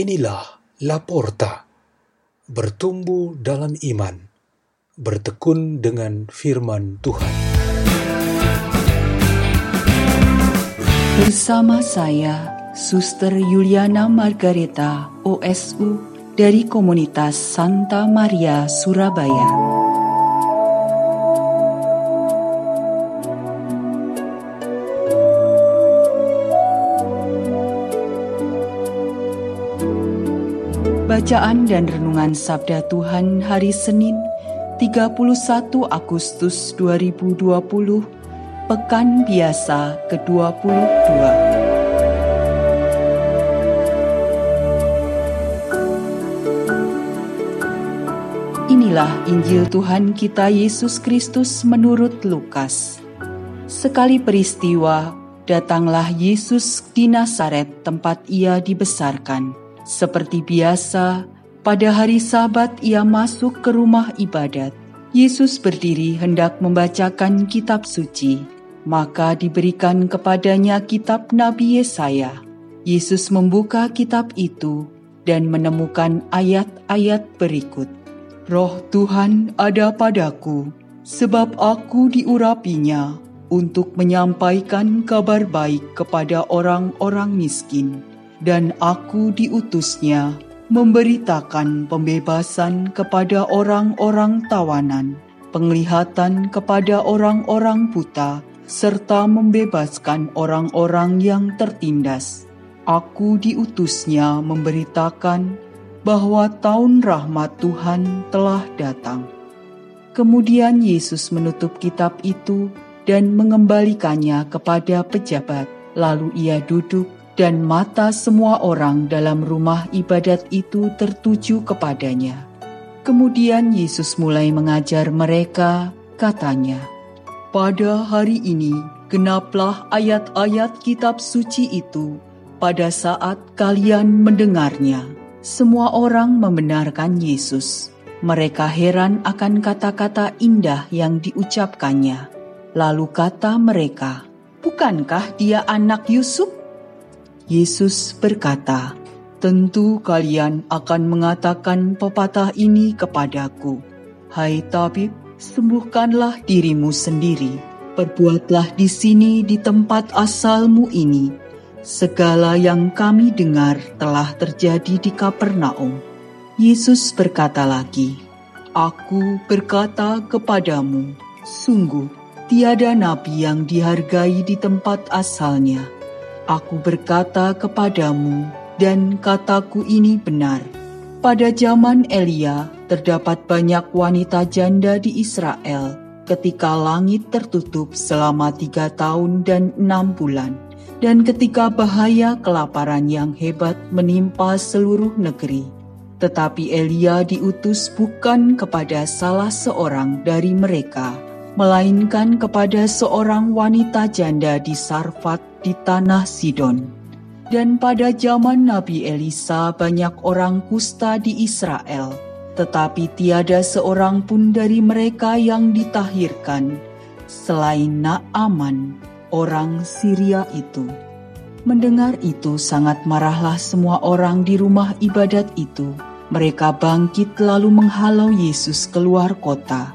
Inilah Laporta, bertumbuh dalam iman, bertekun dengan firman Tuhan. Bersama saya, Suster Yuliana Margareta, OSU, dari komunitas Santa Maria, Surabaya. Bacaan dan Renungan Sabda Tuhan Hari Senin 31 Agustus 2020 Pekan Biasa ke-22 Inilah Injil Tuhan kita Yesus Kristus menurut Lukas. Sekali peristiwa, datanglah Yesus di Nazaret tempat ia dibesarkan seperti biasa, pada hari Sabat ia masuk ke rumah ibadat. Yesus berdiri hendak membacakan kitab suci, maka diberikan kepadanya kitab Nabi Yesaya. Yesus membuka kitab itu dan menemukan ayat-ayat berikut. Roh Tuhan ada padaku, sebab aku diurapinya untuk menyampaikan kabar baik kepada orang-orang miskin dan aku diutusnya memberitakan pembebasan kepada orang-orang tawanan, penglihatan kepada orang-orang buta, serta membebaskan orang-orang yang tertindas. Aku diutusnya memberitakan bahwa tahun rahmat Tuhan telah datang. Kemudian Yesus menutup kitab itu dan mengembalikannya kepada pejabat. Lalu ia duduk dan mata semua orang dalam rumah ibadat itu tertuju kepadanya. Kemudian Yesus mulai mengajar mereka, katanya, "Pada hari ini genaplah ayat-ayat kitab suci itu pada saat kalian mendengarnya." Semua orang membenarkan Yesus. Mereka heran akan kata-kata indah yang diucapkannya. Lalu kata mereka, "Bukankah dia anak Yusuf?" Yesus berkata, "Tentu kalian akan mengatakan pepatah ini kepadaku, 'Hai tabib, sembuhkanlah dirimu sendiri. Perbuatlah di sini di tempat asalmu ini. Segala yang kami dengar telah terjadi di Kapernaum." Yesus berkata lagi, "Aku berkata kepadamu, sungguh tiada nabi yang dihargai di tempat asalnya." Aku berkata kepadamu, dan kataku ini benar. Pada zaman Elia, terdapat banyak wanita janda di Israel ketika langit tertutup selama tiga tahun dan enam bulan, dan ketika bahaya kelaparan yang hebat menimpa seluruh negeri. Tetapi Elia diutus bukan kepada salah seorang dari mereka, melainkan kepada seorang wanita janda di Sarfat di tanah Sidon. Dan pada zaman Nabi Elisa banyak orang kusta di Israel, tetapi tiada seorang pun dari mereka yang ditahirkan, selain Naaman, orang Syria itu. Mendengar itu sangat marahlah semua orang di rumah ibadat itu. Mereka bangkit lalu menghalau Yesus keluar kota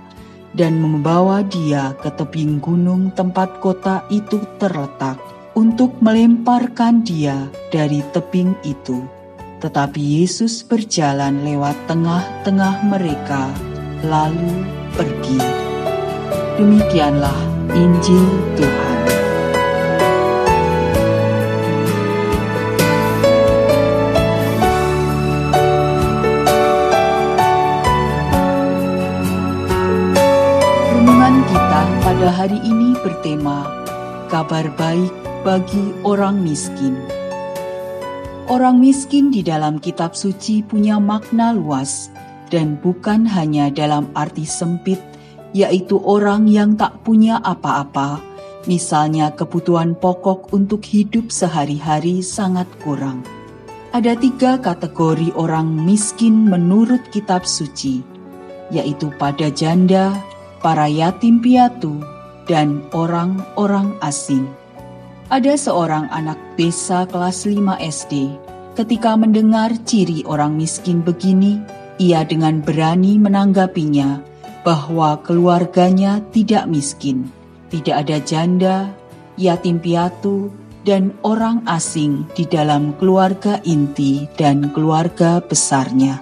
dan membawa dia ke tebing gunung tempat kota itu terletak untuk melemparkan dia dari tebing itu. Tetapi Yesus berjalan lewat tengah-tengah mereka, lalu pergi. Demikianlah Injil Tuhan. Pada hari ini bertema Kabar Baik bagi orang miskin. Orang miskin di dalam kitab suci punya makna luas dan bukan hanya dalam arti sempit, yaitu orang yang tak punya apa-apa, misalnya kebutuhan pokok untuk hidup sehari-hari sangat kurang. Ada tiga kategori orang miskin menurut kitab suci, yaitu pada janda, para yatim piatu, dan orang-orang asing. Ada seorang anak desa kelas 5 SD Ketika mendengar ciri orang miskin begini, ia dengan berani menanggapinya bahwa keluarganya tidak miskin, tidak ada janda, yatim piatu, dan orang asing di dalam keluarga inti dan keluarga besarnya.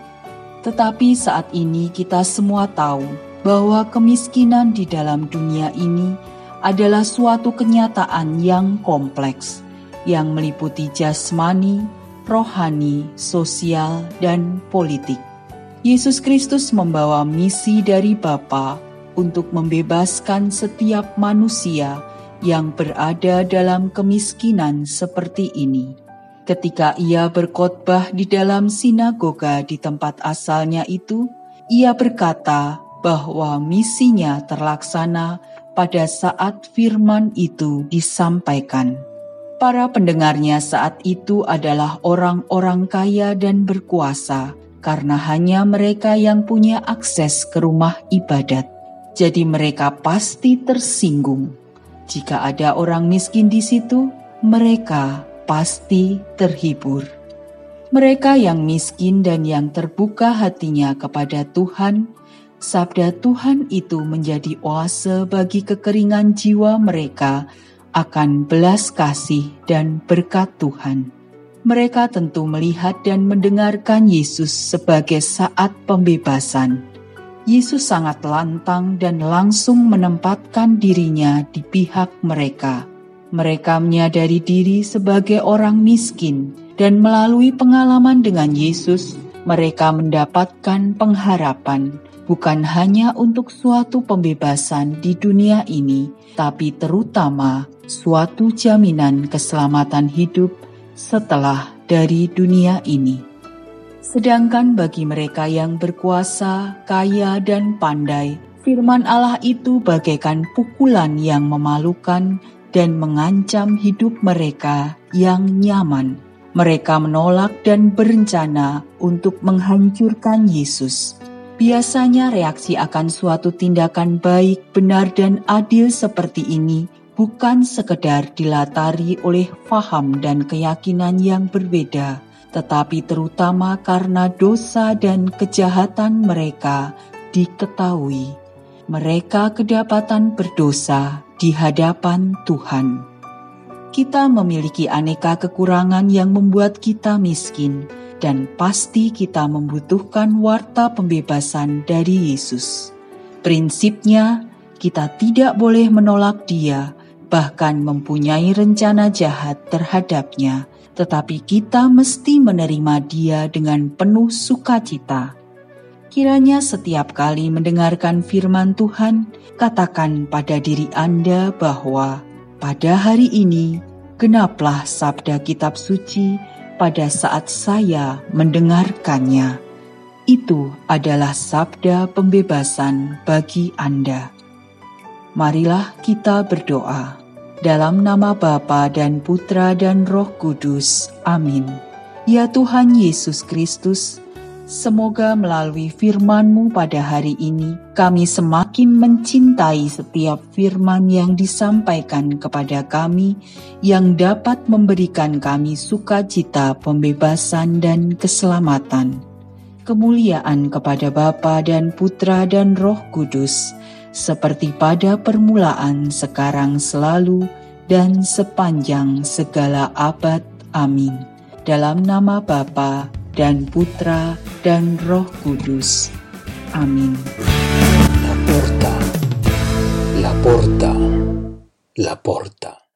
Tetapi saat ini kita semua tahu bahwa kemiskinan di dalam dunia ini adalah suatu kenyataan yang kompleks, yang meliputi jasmani, rohani, sosial, dan politik. Yesus Kristus membawa misi dari Bapa untuk membebaskan setiap manusia yang berada dalam kemiskinan seperti ini. Ketika ia berkhotbah di dalam sinagoga di tempat asalnya itu, ia berkata bahwa misinya terlaksana pada saat firman itu disampaikan. Para pendengarnya saat itu adalah orang-orang kaya dan berkuasa, karena hanya mereka yang punya akses ke rumah ibadat. Jadi, mereka pasti tersinggung. Jika ada orang miskin di situ, mereka pasti terhibur. Mereka yang miskin dan yang terbuka hatinya kepada Tuhan, sabda Tuhan itu menjadi oase bagi kekeringan jiwa mereka akan belas kasih dan berkat Tuhan. Mereka tentu melihat dan mendengarkan Yesus sebagai saat pembebasan. Yesus sangat lantang dan langsung menempatkan dirinya di pihak mereka. Mereka menyadari diri sebagai orang miskin, dan melalui pengalaman dengan Yesus, mereka mendapatkan pengharapan bukan hanya untuk suatu pembebasan di dunia ini, tapi terutama suatu jaminan keselamatan hidup setelah dari dunia ini. Sedangkan bagi mereka yang berkuasa, kaya, dan pandai, firman Allah itu bagaikan pukulan yang memalukan dan mengancam hidup mereka yang nyaman. Mereka menolak dan berencana untuk menghancurkan Yesus. Biasanya reaksi akan suatu tindakan baik, benar, dan adil seperti ini bukan sekedar dilatari oleh faham dan keyakinan yang berbeda, tetapi terutama karena dosa dan kejahatan mereka diketahui. Mereka kedapatan berdosa di hadapan Tuhan. Kita memiliki aneka kekurangan yang membuat kita miskin, dan pasti kita membutuhkan warta pembebasan dari Yesus. Prinsipnya, kita tidak boleh menolak Dia bahkan mempunyai rencana jahat terhadapnya, tetapi kita mesti menerima dia dengan penuh sukacita. Kiranya setiap kali mendengarkan firman Tuhan, katakan pada diri Anda bahwa pada hari ini genaplah sabda kitab suci pada saat saya mendengarkannya. Itu adalah sabda pembebasan bagi Anda. Marilah kita berdoa. Dalam nama Bapa dan Putra dan Roh Kudus. Amin. Ya Tuhan Yesus Kristus, semoga melalui firman-Mu pada hari ini, kami semakin mencintai setiap firman yang disampaikan kepada kami, yang dapat memberikan kami sukacita, pembebasan, dan keselamatan. Kemuliaan kepada Bapa dan Putra dan Roh Kudus, seperti pada permulaan, sekarang, selalu, dan sepanjang segala abad. Amin. Dalam nama Bapa dan Putra dan Roh Kudus. Amin. La porta, la porta, la porta.